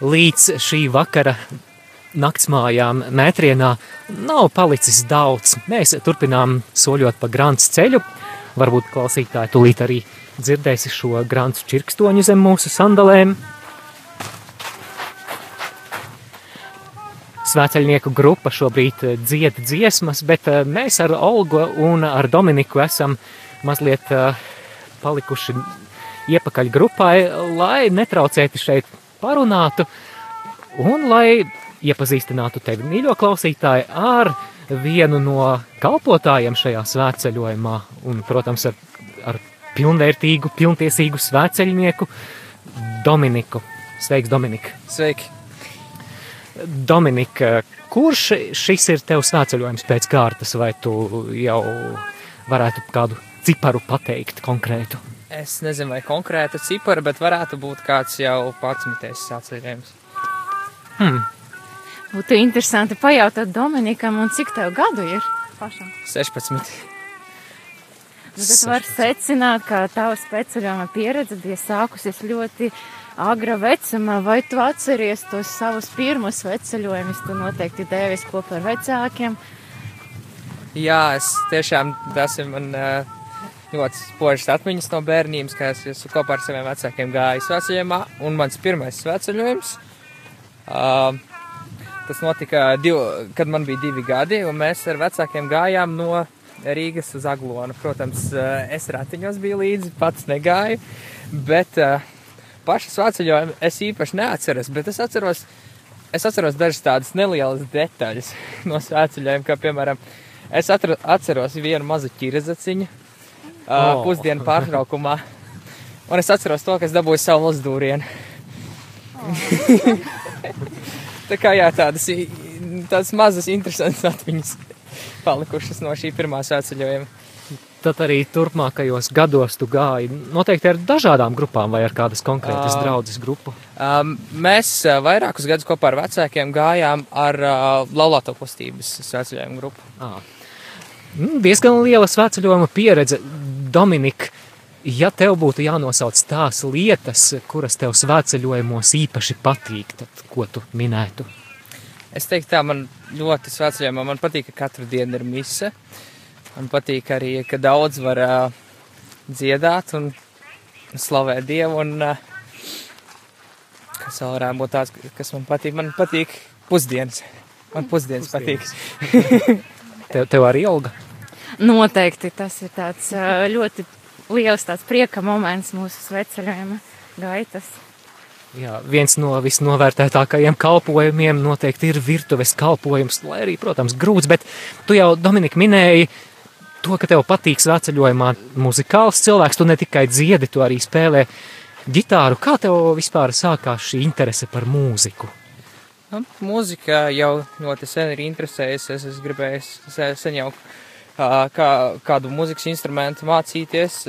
līdz šī vakara naktsmājām Mētrienā nav palicis daudz. Mēs turpinām soļot pa grāns ceļu. Varbūt klausītāji tūlīt arī dzirdēsi šo grāns čirkstoņu zem mūsu sandalēm. Svēceļnieku grupa šobrīd dzied dziesmas, bet eh, mēs ar Olgu un ar Dominiku esam mazliet eh, palikuši iepakaļ grupai, lai netraucētu šeit parunātu un lai iepazīstinātu tevi, mīļo klausītāji, ar vienu no kalpotājiem šajā svētceļojumā un, protams, ar, ar pilnvērtīgu, pilntiesīgu svētceļnieku Dominiku. Sveiks, Dominika! Sveiki! Dominika, kurš šis ir tev svētceļojums pēc kārtas, vai tu jau varētu kādu ciparu pateikt konkrētu? Es nezinu, vai konkrēta cipara, bet varētu būt kāds jau patsmitais svētceļojums. Hmm. Būtu interesanti pajautāt Dominikam, un cik tev gadu ir pašam? 16. Nu, tad var secināt, ka tava spēceļojuma pieredze bija sākusies ļoti agra vecumā, vai tu atceries tos savus pirmos veceļojumus, tu noteikti devies kopā ar vecākiem. Jā, es tiešām tas ir man uh, ļoti spožas atmiņas no bērnības, ka es esmu kopā ar saviem vecākiem gājis veceļojumā, un mans pirmais sveceļojums, uh, tas notika, div, kad man bija divi gadi, un mēs ar vecākiem gājām no Rīgas uz Aglonu. Protams, es ratiņos biju līdzi, pats negāju, bet uh, pašu svētceļojumu es īpaši neatceros, bet es atceros, es atceros dažas tādas nelielas detaļas no svētceļojuma, kā piemēram, es atceros vienu mazu ķirzaciņu oh. pusdienu pārtraukumā, un es atceros to, ka es dabūju savu lizdūrienu. Oh. Tā kā jā, tādas, tādas mazas interesantas atmiņas palikušas no šī pirmā svētceļojuma tad arī turpmākajos gados tu gāji noteikti ar dažādām grupām vai ar kādas konkrētas uh, draudzes grupu? Um, mēs uh, vairākus gadus kopā ar vecākiem gājām ar uh, laulāto kustības sveceļojumu grupu. Ah. Mm, diezgan liela sveceļojuma pieredze. Dominika, ja tev būtu jānosauc tās lietas, kuras tev svētceļojumos īpaši patīk, tad ko tu minētu? Es teiktu tā, man ļoti svētceļojumā man patīk, ka katru dienu ir mise. Man patīk arī, ka daudz var uh, dziedāt un slavēt Dievu. Un, uh, kas vēl varētu būt tāds, kas man patīk? Man patīk pusdienas. Man pusdienas, pusdienas. patīk. tev, tev arī Olga? Noteikti tas ir tāds ļoti liels tāds prieka moments mūsu sveceļojuma gaitas. Jā, viens no visnovērtētākajiem kalpojumiem noteikti ir virtuves kalpojums, lai arī, protams, grūts, bet tu jau, Dominika, minēji, to, ka tev patīk svētceļojumā muzikāls cilvēks, tu ne tikai dziedi, tu arī spēlē ģitāru. Kā tev vispār sākās šī interese par mūziku? Nu, mūzika jau ļoti sen ir interesējusies. Es, es gribēju sen jau kā, kādu mūzikas instrumentu mācīties.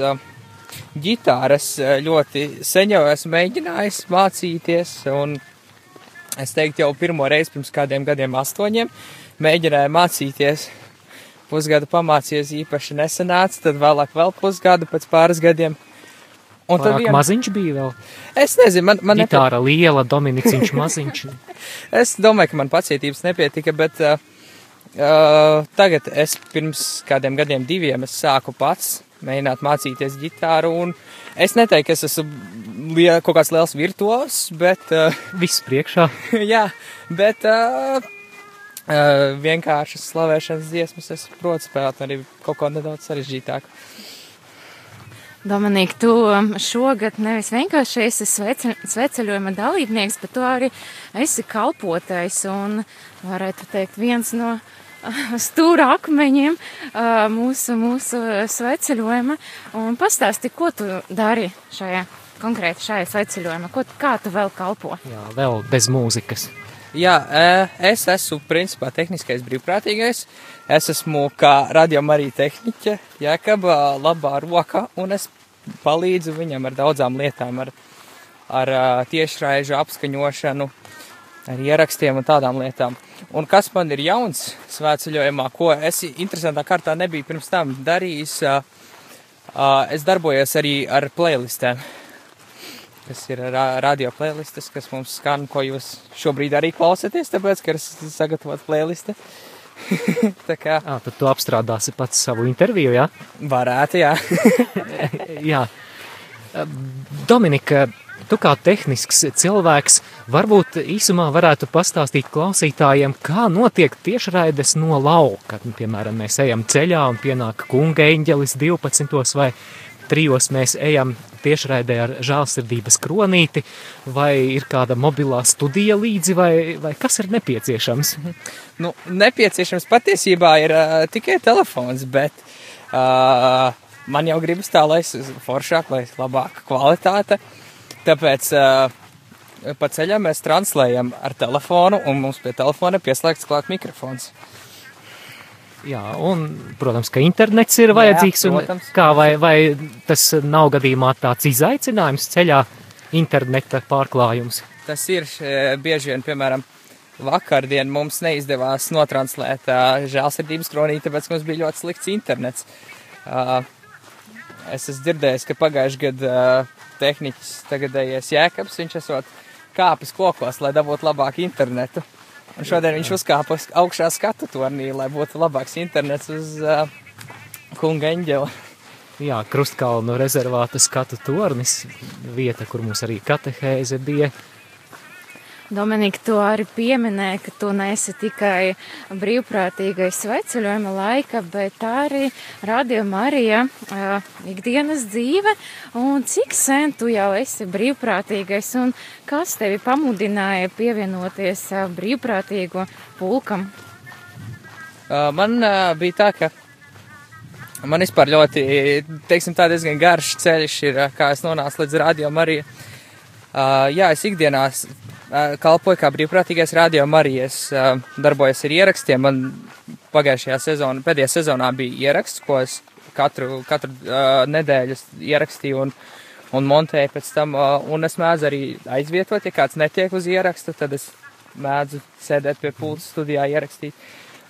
Ģitāras ļoti sen jau esmu mēģinājis mācīties, un es teiktu, jau pirmo reizi pirms kādiem gadiem, astoņiem, mēģināju mācīties pusgadu pamācījies īpaši nesanāca, tad vēlāk vēl pusgadu pēc pāris gadiem. Un tad vien... maziņš bija vēl. Es nezinu, man, man Gitāra nepie... liela, Dominiciņš maziņš. es domāju, ka man pacietības nepietika, bet uh, uh, tagad es pirms kādiem gadiem diviem es sāku pats mēģināt mācīties ģitāru es neteiktu, ka es esmu liel, kaut kāds liels virtuos, bet. Uh, Viss priekšā. jā, bet. Uh, Uh, vienkāršas slavēšanas dziesmas es protu spēlēt, arī kaut ko nedaudz sarežģītāku. Dominika, tu um, šogad nevis vienkārši esi sveceļojuma dalībnieks, bet tu arī esi kalpotais un, varētu teikt, viens no stūra akmeņiem uh, mūsu, mūsu sveceļojuma. Un pastāsti, ko tu dari šajā konkrēti šajā sveceļojumā, ko, kā tu vēl kalpo? Jā, vēl bez mūzikas. Jā, es esmu principā tehniskais brīvprātīgais. Es esmu kā radījuma arī tehniķe, jēkaba labā roka, un es palīdzu viņam ar daudzām lietām, ar, ar tiešraižu apskaņošanu, ar ierakstiem un tādām lietām. Un kas man ir jauns svētceļojumā, ko es interesantā kārtā nebiju pirms tam darījis, es darbojos arī ar playlistēm. Kas ir ra radio playlistes, kas mums skan, ko jūs šobrīd arī klausaties, tāpēc, ka ir sagatavot playliste. Tā kā. Jā, tad tu apstrādāsi pats savu interviju, jā? Varētu, jā. jā. Dominika, tu kā tehnisks cilvēks, varbūt īsumā varētu pastāstīt klausītājiem, kā notiek tiešraides no lauka. Piemēram, mēs ejam ceļā un pienāk kunga eņģelis 12. vai trijos mēs ejam tiešraidē ar žālsirdības kronīti, vai ir kāda mobilā studija līdzi, vai, vai kas ir nepieciešams? Nu, nepieciešams patiesībā ir uh, tikai telefons, bet uh, man jau gribas tā, lai foršāk, lai labāka kvalitāte. Tāpēc uh, pa ceļam mēs translējam ar telefonu, un mums pie telefona pieslēgts klāt mikrofons. Jā, un, protams, ka internets ir vajadzīgs. Jā, protams. Kā, vai, vai tas nav gadījumā tāds izaicinājums ceļā, interneta pārklājums? Tas ir bieži vien, piemēram, vakardien mums neizdevās notranslēt uh, žēlsirdības kronīti, tāpēc mums bija ļoti slikts internets. Uh, es esmu dzirdējis, ka pagājuši gadu uh, tehniķis tagadējies Jēkabs, viņš esot kāpis kokos, lai dabūtu labāku internetu. Un šodien viņš uzkāpa augšā skatu tornī, lai būtu labāks internets uz uh, kunga eņģela. Jā, Krustkalnu rezervāta skatu tornis, vieta, kur mums arī katehēze bija. Dominika, tu arī pieminēji, ka tu neesi tikai brīvprātīgais sveceļojuma laika, bet arī radio Marija uh, ikdienas dzīve. Un cik sen tu jau esi brīvprātīgais un kas tevi pamudināja pievienoties uh, brīvprātīgo pulkam? Uh, man uh, bija tā, ka man vispār ļoti, teiksim, tā diezgan garš ceļš ir, kā es nonācu līdz radio Marija. Uh, jā, es ikdienās kalpoju kā brīvprātīgais radio Marijas, darbojos ar ierakstiem. Man pagājušajā sezonā, pēdējā sezonā bija ieraksts, ko es katru, katru uh, nedēļu ierakstīju un, un montēju pēc tam. Uh, un es mēdzu arī aizvietot, ja kāds netiek uz ierakstu, tad es mēdzu sēdēt pie pulta studijā ierakstīt.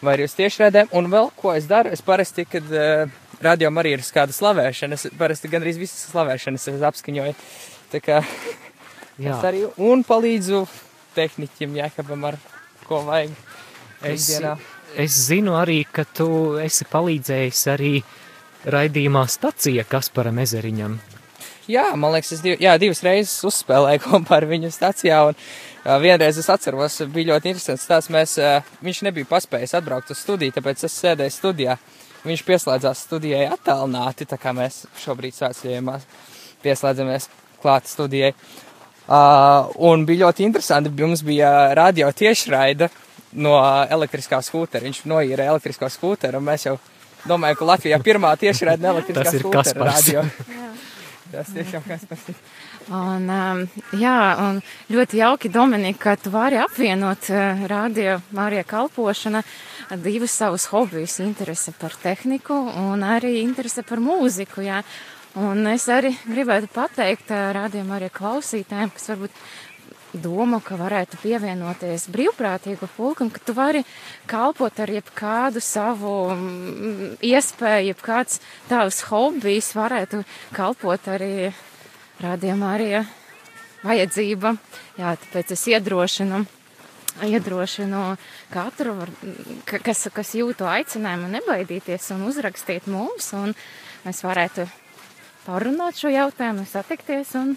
Vai arī uz tiešraidēm. Un vēl ko es daru, es parasti, kad uh, radio Marija ir kāda slavēšana, es parasti gandrīz visas slavēšanas apskaņoju. Tā kā Jā. Es arī un palīdzu tehniķim Jēkabam ar ko vajag. Es, es zinu arī, ka tu esi palīdzējis arī raidījumā stacija Kasparam Ezeriņam. Jā, man liekas, es div, jā, divas reizes uzspēlēju kopā ar viņu stacijā, un uh, vienreiz es atceros, bija ļoti interesants tās, mēs, uh, viņš nebija paspējis atbraukt uz studiju, tāpēc es sēdēju studijā. Viņš pieslēdzās studijai attālināti, tā kā mēs šobrīd svētceļojumā pieslēdzamies klāt studijai. Uh, un bija ļoti interesanti, mums bija radio tiešraida no elektriskā skūtera. Viņš noīra elektrisko skūteru, un mēs jau domājam, ka Latvijā pirmā tiešraida no elektriskā skūtera radio. Tas tiešām Kaspars ir. Un, um, jā, un ļoti jauki, Dominika, ka tu vari apvienot uh, radio Mārija kalpošana divus savus hobijus - interese par tehniku un arī interese par mūziku, jā. Un es arī gribētu pateikt rādījumam arī klausītājiem, kas varbūt domā, ka varētu pievienoties brīvprātīgu pulkam, ka tu vari kalpot ar jebkādu savu mm, iespēju, jebkāds tavs hobijs varētu kalpot arī rādījumā arī vajadzība. Jā, tāpēc es iedrošinu iedrošinu katru, kas, kas jūtu aicinājumu nebaidīties un uzrakstīt mums, un mēs varētu pārunāt šo jautājumu, satikties un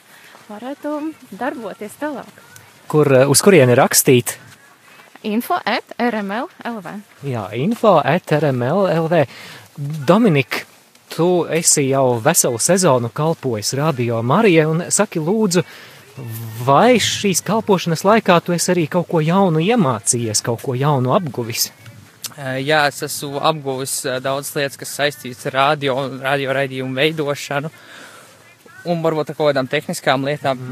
varētu darboties tālāk. Kur, eh, uz kurieni rakstīt? Info at RML LV. Jā, info at RML LV. Dominika, tu esi jau veselu sezonu kalpojis Radio Marija un saki lūdzu, vai šīs kalpošanas laikā tu esi arī kaut ko jaunu iemācījies, kaut ko jaunu apguvis? Eh, jā, es esmu apguvis eh, daudz lietas, kas saistīts ar radio un radio raidījumu veidošanu, un varbūt ar kaut kādām tehniskām lietām.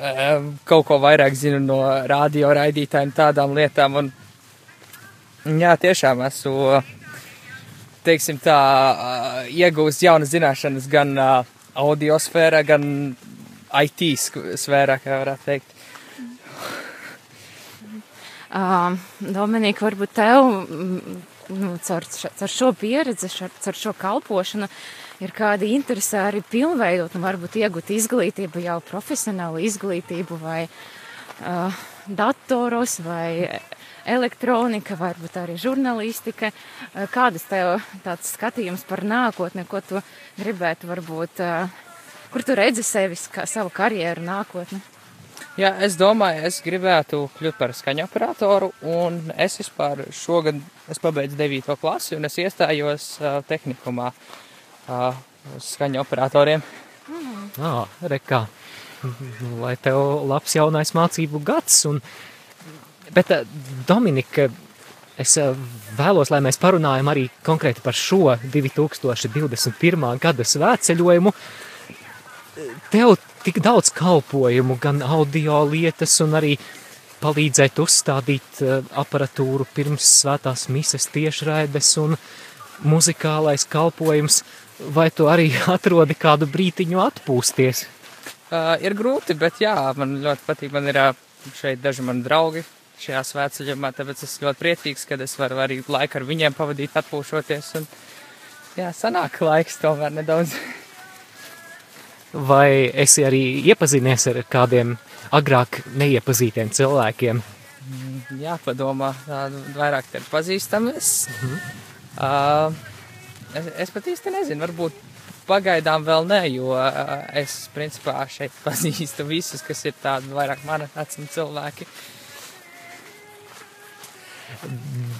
Mm. Kaut ko vairāk zinu no radio raidītājiem, tādām lietām, un jā, tiešām esmu, teiksim tā, iegūst jaunas zināšanas gan audio sfērā, gan IT sfērā, kā varētu teikt. Uh, Dominika, varbūt tev nu, caur, caur šo pieredzi, caur šo kalpošanu, ir kādi interesi arī pilnveidot un varbūt iegūt izglītību, jau profesionālu izglītību vai uh, datoros vai elektronika, varbūt arī žurnālistika. Kādas tev tāds skatījums par nākotni, ko tu gribētu varbūt, kur tu redzi sevis kā savu karjeru nākotni? Jā, es domāju, es gribētu kļūt par skaņu operatoru, es vispār šogad es pabeidzu 9. klasi, un es iestājos uh, tehnikumā uh, uz skaņu operatoriem. Mm. Ah, rekā. Lai tev labs jaunais mācību gads. Un... Bet, Dominika, es vēlos, lai mēs parunājam arī konkrēti par šo 2021. gada svētceļojumu. Tev tik daudz kalpojumu, gan audio lietas, un arī palīdzēt uzstādīt uh, aparatūru pirms svētās mises tiešraides un muzikālais kalpojums, vai tu arī atrodi kādu brītiņu atpūsties? Uh, ir grūti, bet jā, man ļoti patīk, man ir uh, šeit daži mani draugi šajā svētceļojumā, tāpēc es ļoti priecīgs, ka es varu arī laiku ar viņiem pavadīt atpūšoties, un jā, sanāk laiks tomēr nedaudz. vai esi arī iepazinies ar kādiem agrāk neiepazītiem cilvēkiem? Mm, jā, padomā, vairāk te ir pazīstamies. -hmm. uh, es, es pat īsti nezinu, varbūt pagaidām vēl ne, jo uh, es principā šeit pazīstu visus, kas ir tādi vairāk mana vecuma cilvēki.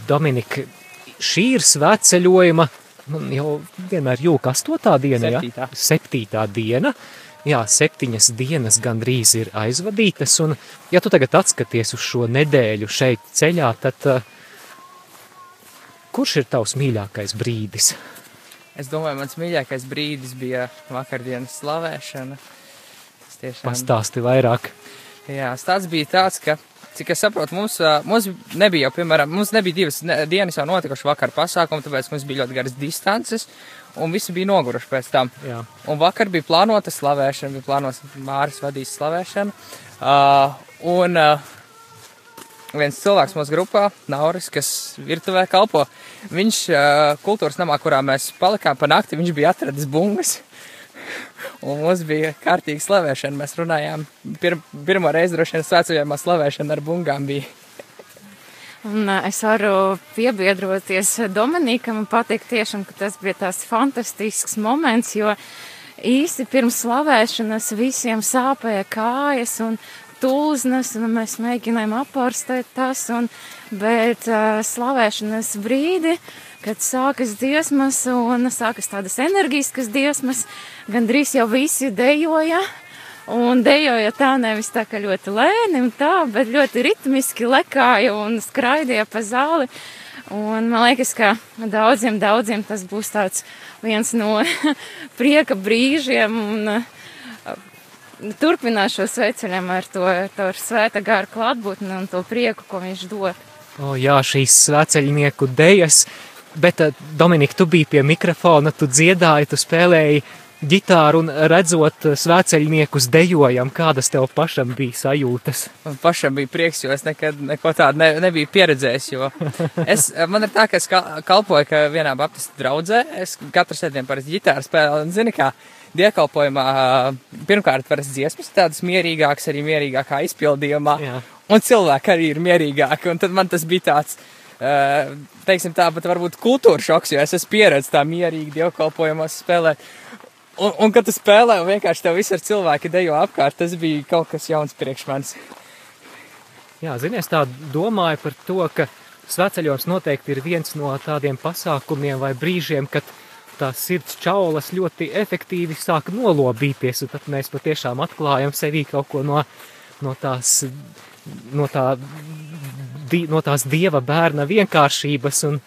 Dominika, šī ir svētceļojuma man nu, jau vienmēr jūka astotā diena, septītā. ja? Septītā diena. Jā, septiņas dienas gandrīz ir aizvadītas, un ja tu tagad atskaties uz šo nedēļu šeit ceļā, tad uh, kurš ir tavs mīļākais brīdis? Es domāju, mans mīļākais brīdis bija vakardienas slavēšana. Tiešām... Pastāsti vairāk. Jā, stāsts bija tāds, ka cik es saprotu, mums, mums nebija jau, piemēram, mums nebija divas dienas jau notikuši vakar pasākumi, tāpēc mums bija ļoti garas distances, un visi bija noguruši pēc tam. Jā. Un vakar bija plānota slavēšana, bija plānots Māris vadīs slavēšanu, uh, un uh, viens cilvēks mūsu grupā, Nauris, kas virtuvē kalpo, viņš uh, kultūras namā, kurā mēs palikām pa nakti, viņš bija atradis bungas. Un mums bija kārtīga slavēšana. Mēs runājām, pir, pirmo reizi droši vien svētceļojumā slavēšana ar bungām bija. Un es varu piebiedroties Dominikam un pateikt tiešām, ka tas bija tās fantastisks moments, jo īsi pirms slavēšanas visiem sāpēja kājas un tūznes, un mēs mēģinājām apārstēt tas, un, bet uh, slavēšanas brīdi uh, kad sākas dziesmas un sākas tādas enerģiskas dziesmas, gandrīz jau visi dejoja. Un dejoja tā nevis tā, ka ļoti lēni un tā, bet ļoti ritmiski lekāja un skraidīja pa zāli. Un man liekas, ka daudziem, daudziem tas būs tāds viens no prieka brīžiem un uh, turpināšu sveceļiem ar to, to ar svēta gāru klātbūtni un to prieku, ko viņš dod. O jā, šīs sveceļnieku dejas Bet, eh, Dominika, tu biji pie mikrofona, tu dziedāji, tu spēlēji ģitāru un redzot eh, svēceļniekus dejojam, kādas tev pašam bija sajūtas? Man pašam bija prieks, jo es nekad neko tādu ne, nebiju pieredzējis, jo es, eh, man ir tā, ka es kalpoju, ka vienā baptistu draudzē, es katru sēdienu parasti ģitāru spēlēju, un zini kā, dievkalpojumā pirmkārt parasti dziesmas tādas mierīgākas, arī mierīgākā izpildījumā, Jā. un cilvēki arī ir mierīgāki, un tad man tas bija tāds, Eh, teiksim tā, bet varbūt kultūra šoks, jo es esmu pieredzējis tā mierīgi dievkalpojumos spēlēt. Un, un kad tu spēlē, un vienkārši tev visur cilvēki dejo apkārt, tas bija kaut kas jauns priekš manis. Jā, zinies, tā domāju par to, ka sveceļojums noteikti ir viens no tādiem pasākumiem vai brīžiem, kad tās sirds čaulas ļoti efektīvi sāk nolobīties, un tad mēs patiešām atklājam sevī kaut ko no, no tās, no tā di, no tās dieva bērna vienkāršības. Un,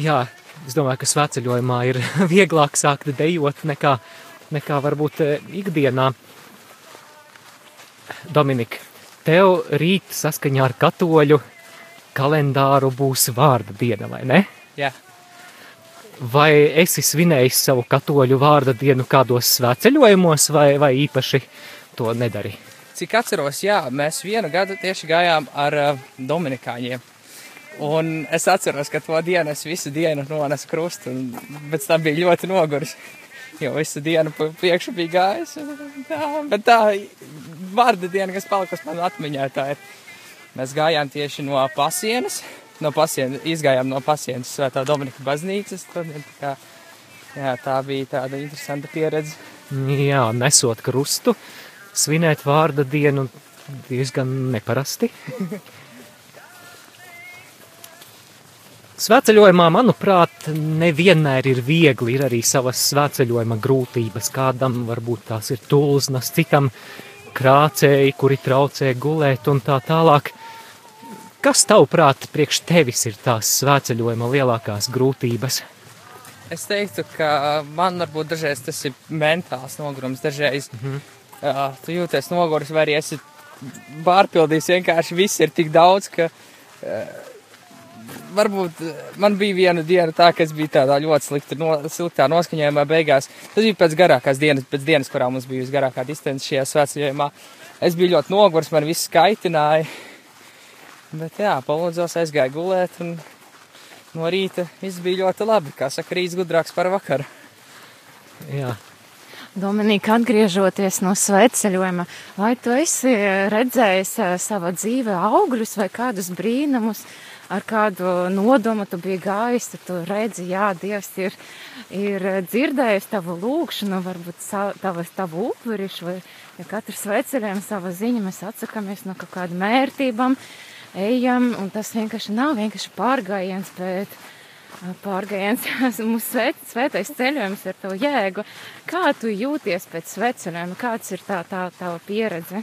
jā, es domāju, ka sveceļojumā ir vieglāk sākt dejot nekā, nekā varbūt eh, ikdienā. Dominika, tev rīt saskaņā ar katoļu kalendāru būs vārda diena, vai ne? Jā. Vai esi svinējis savu katoļu vārda dienu kādos svētceļojumos, vai, vai īpaši to nedarīji? Cik atceros, jā, mēs vienu gadu tieši gājām ar uh, Dominikāņiem. Un es atceros, ka to dienu es visu dienu nonesu krustu, un pēc tam bija ļoti noguris. jo visu dienu priekšu bija gājis. Tā, bet tā vārda diena, kas palikusi man atmiņā, tā ir. Mēs gājām tieši no pasienas, no pasienas, izgājām no pasienas Svētā Dominika baznīcas. Tad, tā, kā, jā, tā bija tāda interesanta pieredze. Jā, nesot krustu, svinēt vārda dienu diezgan neparasti. Svētceļojumā, manuprāt, nevienmēr ir viegli, ir arī savas svētceļojuma grūtības. Kādam varbūt tās ir tulznas, citam krācēji, kuri traucē gulēt un tā tālāk. Kas tavuprāt priekš tevis ir tās svētceļojuma lielākās grūtības? Es teiktu, ka man varbūt dažreiz tas ir mentāls nogurums, dažreiz mm -hmm. Uh, tu jūties noguris vai arī esi pārpildījis vienkārši viss ir tik daudz, ka uh, varbūt man bija viena diena tā, ka es biju tādā ļoti slikta, no, sliktā noskaņojumā beigās. Tas bija pēc garākās dienas, pēc dienas, kurā mums bija visgarākā distance šajā svētceļojumā. Es biju ļoti nogurs, man viss kaitināja. Bet jā, palūdzos aizgāju gulēt un no rīta viss bija ļoti labi. Kā saka, rīts gudrāks par vakaru. Jā. Dominika, atgriežoties no sveceļojuma, vai tu esi redzējis eh, savā dzīvē augļus vai kādus brīnumus, ar kādu nodomu tu biji gājis, tad tu redzi, jā, Dievs ir, ir dzirdējis tavu lūgšanu, varbūt tavu, tavu upurišu, vai ja katrs veceļiem sava ziņa, mēs atsakamies no kaut kādām mērtībām, ejam, un tas vienkārši nav vienkārši pārgājiens, bet pārgājiens, mūsu svēt, svētais ceļojums ar to jēgu. Kā tu jūties pēc sveceļojuma, kāds ir tā, tā tava pieredze?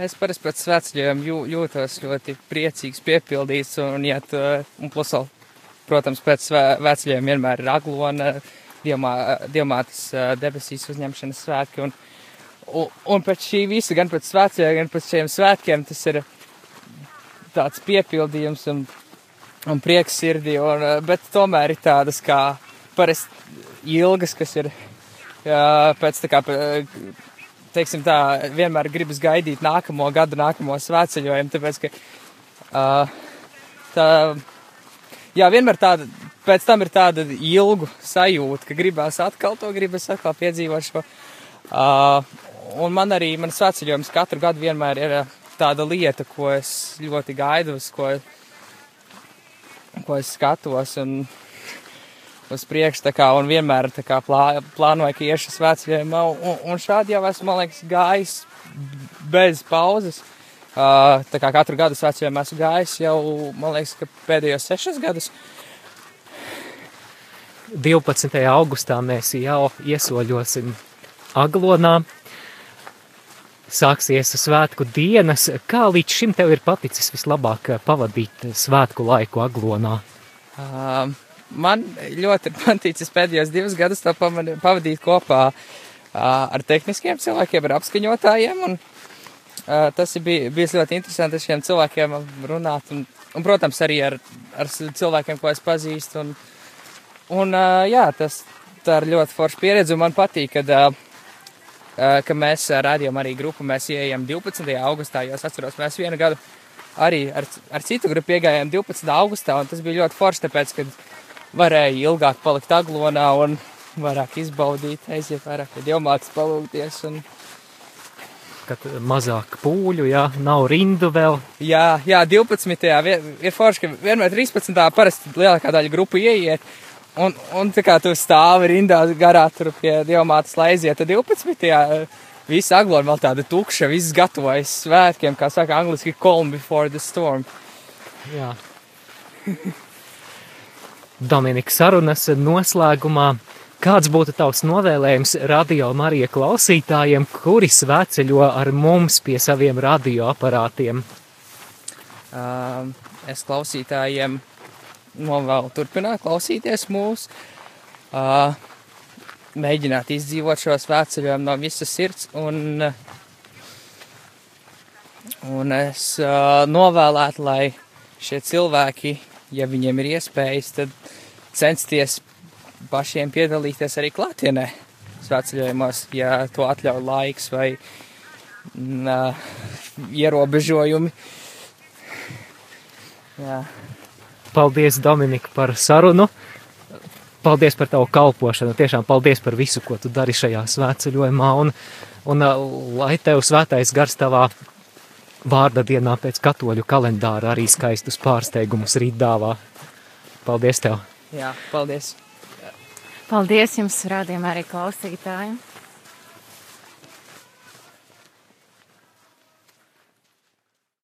Es parasti pēc svētceļiem jū, jūtos ļoti priecīgs, piepildīts, un, ja tu, un plus vēl, protams, pēc svētceļiem vienmēr ir aglona, diemā, diemātas debesīs uzņemšanas svētki, un, un, un pēc šī visa, gan pēc svētceļiem, gan pēc šiem svētkiem, tas ir tāds piepildījums un, un prieks sirdī, un, bet tomēr ir tādas kā parasti ilgas, kas ir jā, pēc tā kā teiksim tā, vienmēr gribas gaidīt nākamo gadu, nākamo svētceļojumu, tāpēc, ka uh, tā, jā, vienmēr tāda, pēc tam ir tāda ilgu sajūta, ka gribās atkal to, gribas atkal piedzīvot šo. Uh, un man arī, man svētceļojums katru gadu vienmēr ir tāda lieta, ko es ļoti gaidu, uz ko, ko es skatos, un uz priekšu, kā, un vienmēr kā plā, plānoju, ka iešu svētceļojumā, un, un šādi jau esmu, man liekas, gājis bez pauzes. Uh, tā kā katru gadu svētceļojumā esmu gājis jau, man liekas, ka pēdējos sešas gadus. 12. augustā mēs jau iesoļosim Aglonā. Sāksies svētku dienas. Kā līdz šim tev ir paticis vislabāk pavadīt svētku laiku Aglonā? Uh, man ļoti ir patīcis pēdējos divus gadus to pavadīt kopā ar tehniskiem cilvēkiem, ar apskaņotājiem. Un, tas ir bij, bijis ļoti interesanti ar šiem cilvēkiem runāt. Un, un protams, arī ar, ar cilvēkiem, ko es pazīstu. Un, un jā, tas tā ir ļoti forša pieredze. Man patīk, kad, ka mēs rādījām arī grupu. Mēs ieejam 12. augustā, jo es atceros, mēs vienu gadu arī ar, ar citu grupu iegājām 12. augustā. Un tas bija ļoti forši, tāpēc, kad varēja ilgāk palikt aglonā un vairāk izbaudīt, aiziet vairāk pie dievmātes palūgties. Un... Kad mazāk pūļu, jā, nav rindu vēl. Jā, jā 12. ir forši, ka vienmēr 13. parasti lielākā daļa grupu ieiet. Un, un tā kā tu stāvi rindā garā tur pie dievmātes, lai aiziet, tad 12. Visi agloni vēl tāda tukša, viss gatavojas svētkiem, kā saka angliski, calm before the storm. Jā. Dominika sarunas noslēgumā. Kāds būtu tavs novēlējums radio Marija klausītājiem, kuri svētceļo ar mums pie saviem radioaparātiem? Uh, es klausītājiem novēlu turpināt klausīties mūs, uh, mēģināt izdzīvot šo svētceļojumu no visas sirds, un, un es uh, novēlētu, lai šie cilvēki ja viņiem ir iespējas, tad censties pašiem piedalīties arī klātienē svētceļojumos, ja to atļauj laiks vai nā, ierobežojumi. Jā. Paldies, Dominika, par sarunu. paldies par tavu kalpošanu, tiešām paldies par visu, ko tu dari šajā svētceļojumā, un, un lai tev svētais gars tavā vārda dienā pēc katoļu kalendāra arī skaistus pārsteigumus rīt dāvā. Paldies tev! Jā, paldies! Paldies jums, rādījumā arī klausītājiem!